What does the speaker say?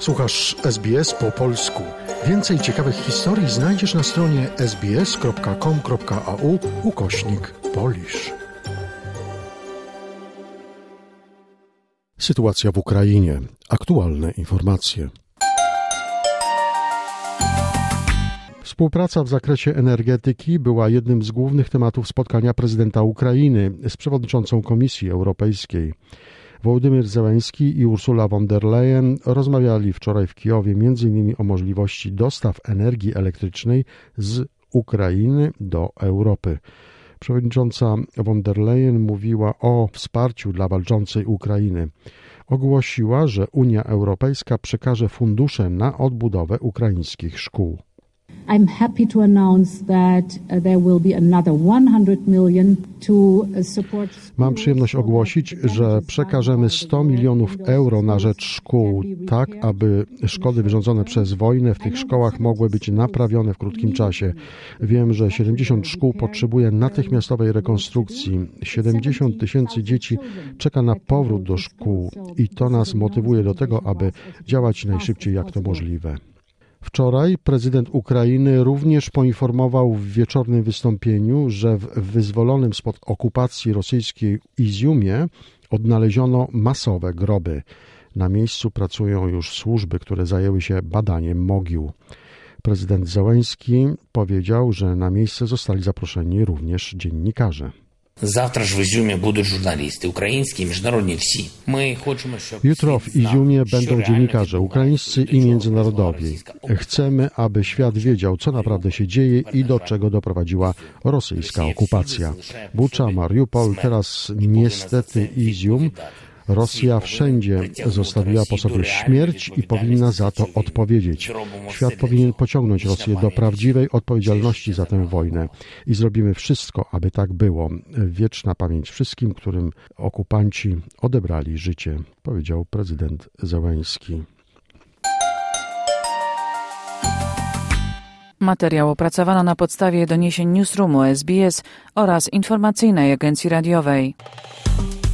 Słuchasz SBS po polsku. Więcej ciekawych historii znajdziesz na stronie sbs.com.au ukośnik polisz. Sytuacja w Ukrainie. Aktualne informacje. Współpraca w zakresie energetyki była jednym z głównych tematów spotkania prezydenta Ukrainy z przewodniczącą Komisji Europejskiej. Wołodymyr Zełenski i Ursula von der Leyen rozmawiali wczoraj w Kijowie m.in. o możliwości dostaw energii elektrycznej z Ukrainy do Europy. Przewodnicząca von der Leyen mówiła o wsparciu dla walczącej Ukrainy. Ogłosiła, że Unia Europejska przekaże fundusze na odbudowę ukraińskich szkół. I'm happy to announce that uh, there will be another 100 million to uh, support Mam przyjemność ogłosić, że przekażemy 100 milionów euro na rzecz szkół, tak aby szkody wyrządzone przez wojnę w tych szkołach mogły być naprawione w krótkim czasie. Wiem, że 70 szkół potrzebuje natychmiastowej rekonstrukcji. 70 tysięcy dzieci czeka na powrót do szkół i to nas motywuje do tego, aby działać najszybciej jak to możliwe. Wczoraj prezydent Ukrainy również poinformował w wieczornym wystąpieniu, że w wyzwolonym spod okupacji rosyjskiej Iziumie odnaleziono masowe groby. Na miejscu pracują już służby, które zajęły się badaniem mogił. Prezydent Zełenski powiedział, że na miejsce zostali zaproszeni również dziennikarze. Jutro w Izumie będą dziennikarze ukraińscy i międzynarodowi. Chcemy, aby świat wiedział, co naprawdę się dzieje i do czego doprowadziła rosyjska okupacja. Bucza, Mariupol, teraz niestety Izium. Rosja wszędzie zostawiła po sobie śmierć i powinna za to odpowiedzieć. Świat powinien pociągnąć Rosję do prawdziwej odpowiedzialności za tę wojnę i zrobimy wszystko, aby tak było. Wieczna pamięć wszystkim, którym okupanci odebrali życie, powiedział prezydent Zełęński. Materiał opracowano na podstawie doniesień Newsroomu SBS oraz informacyjnej agencji radiowej.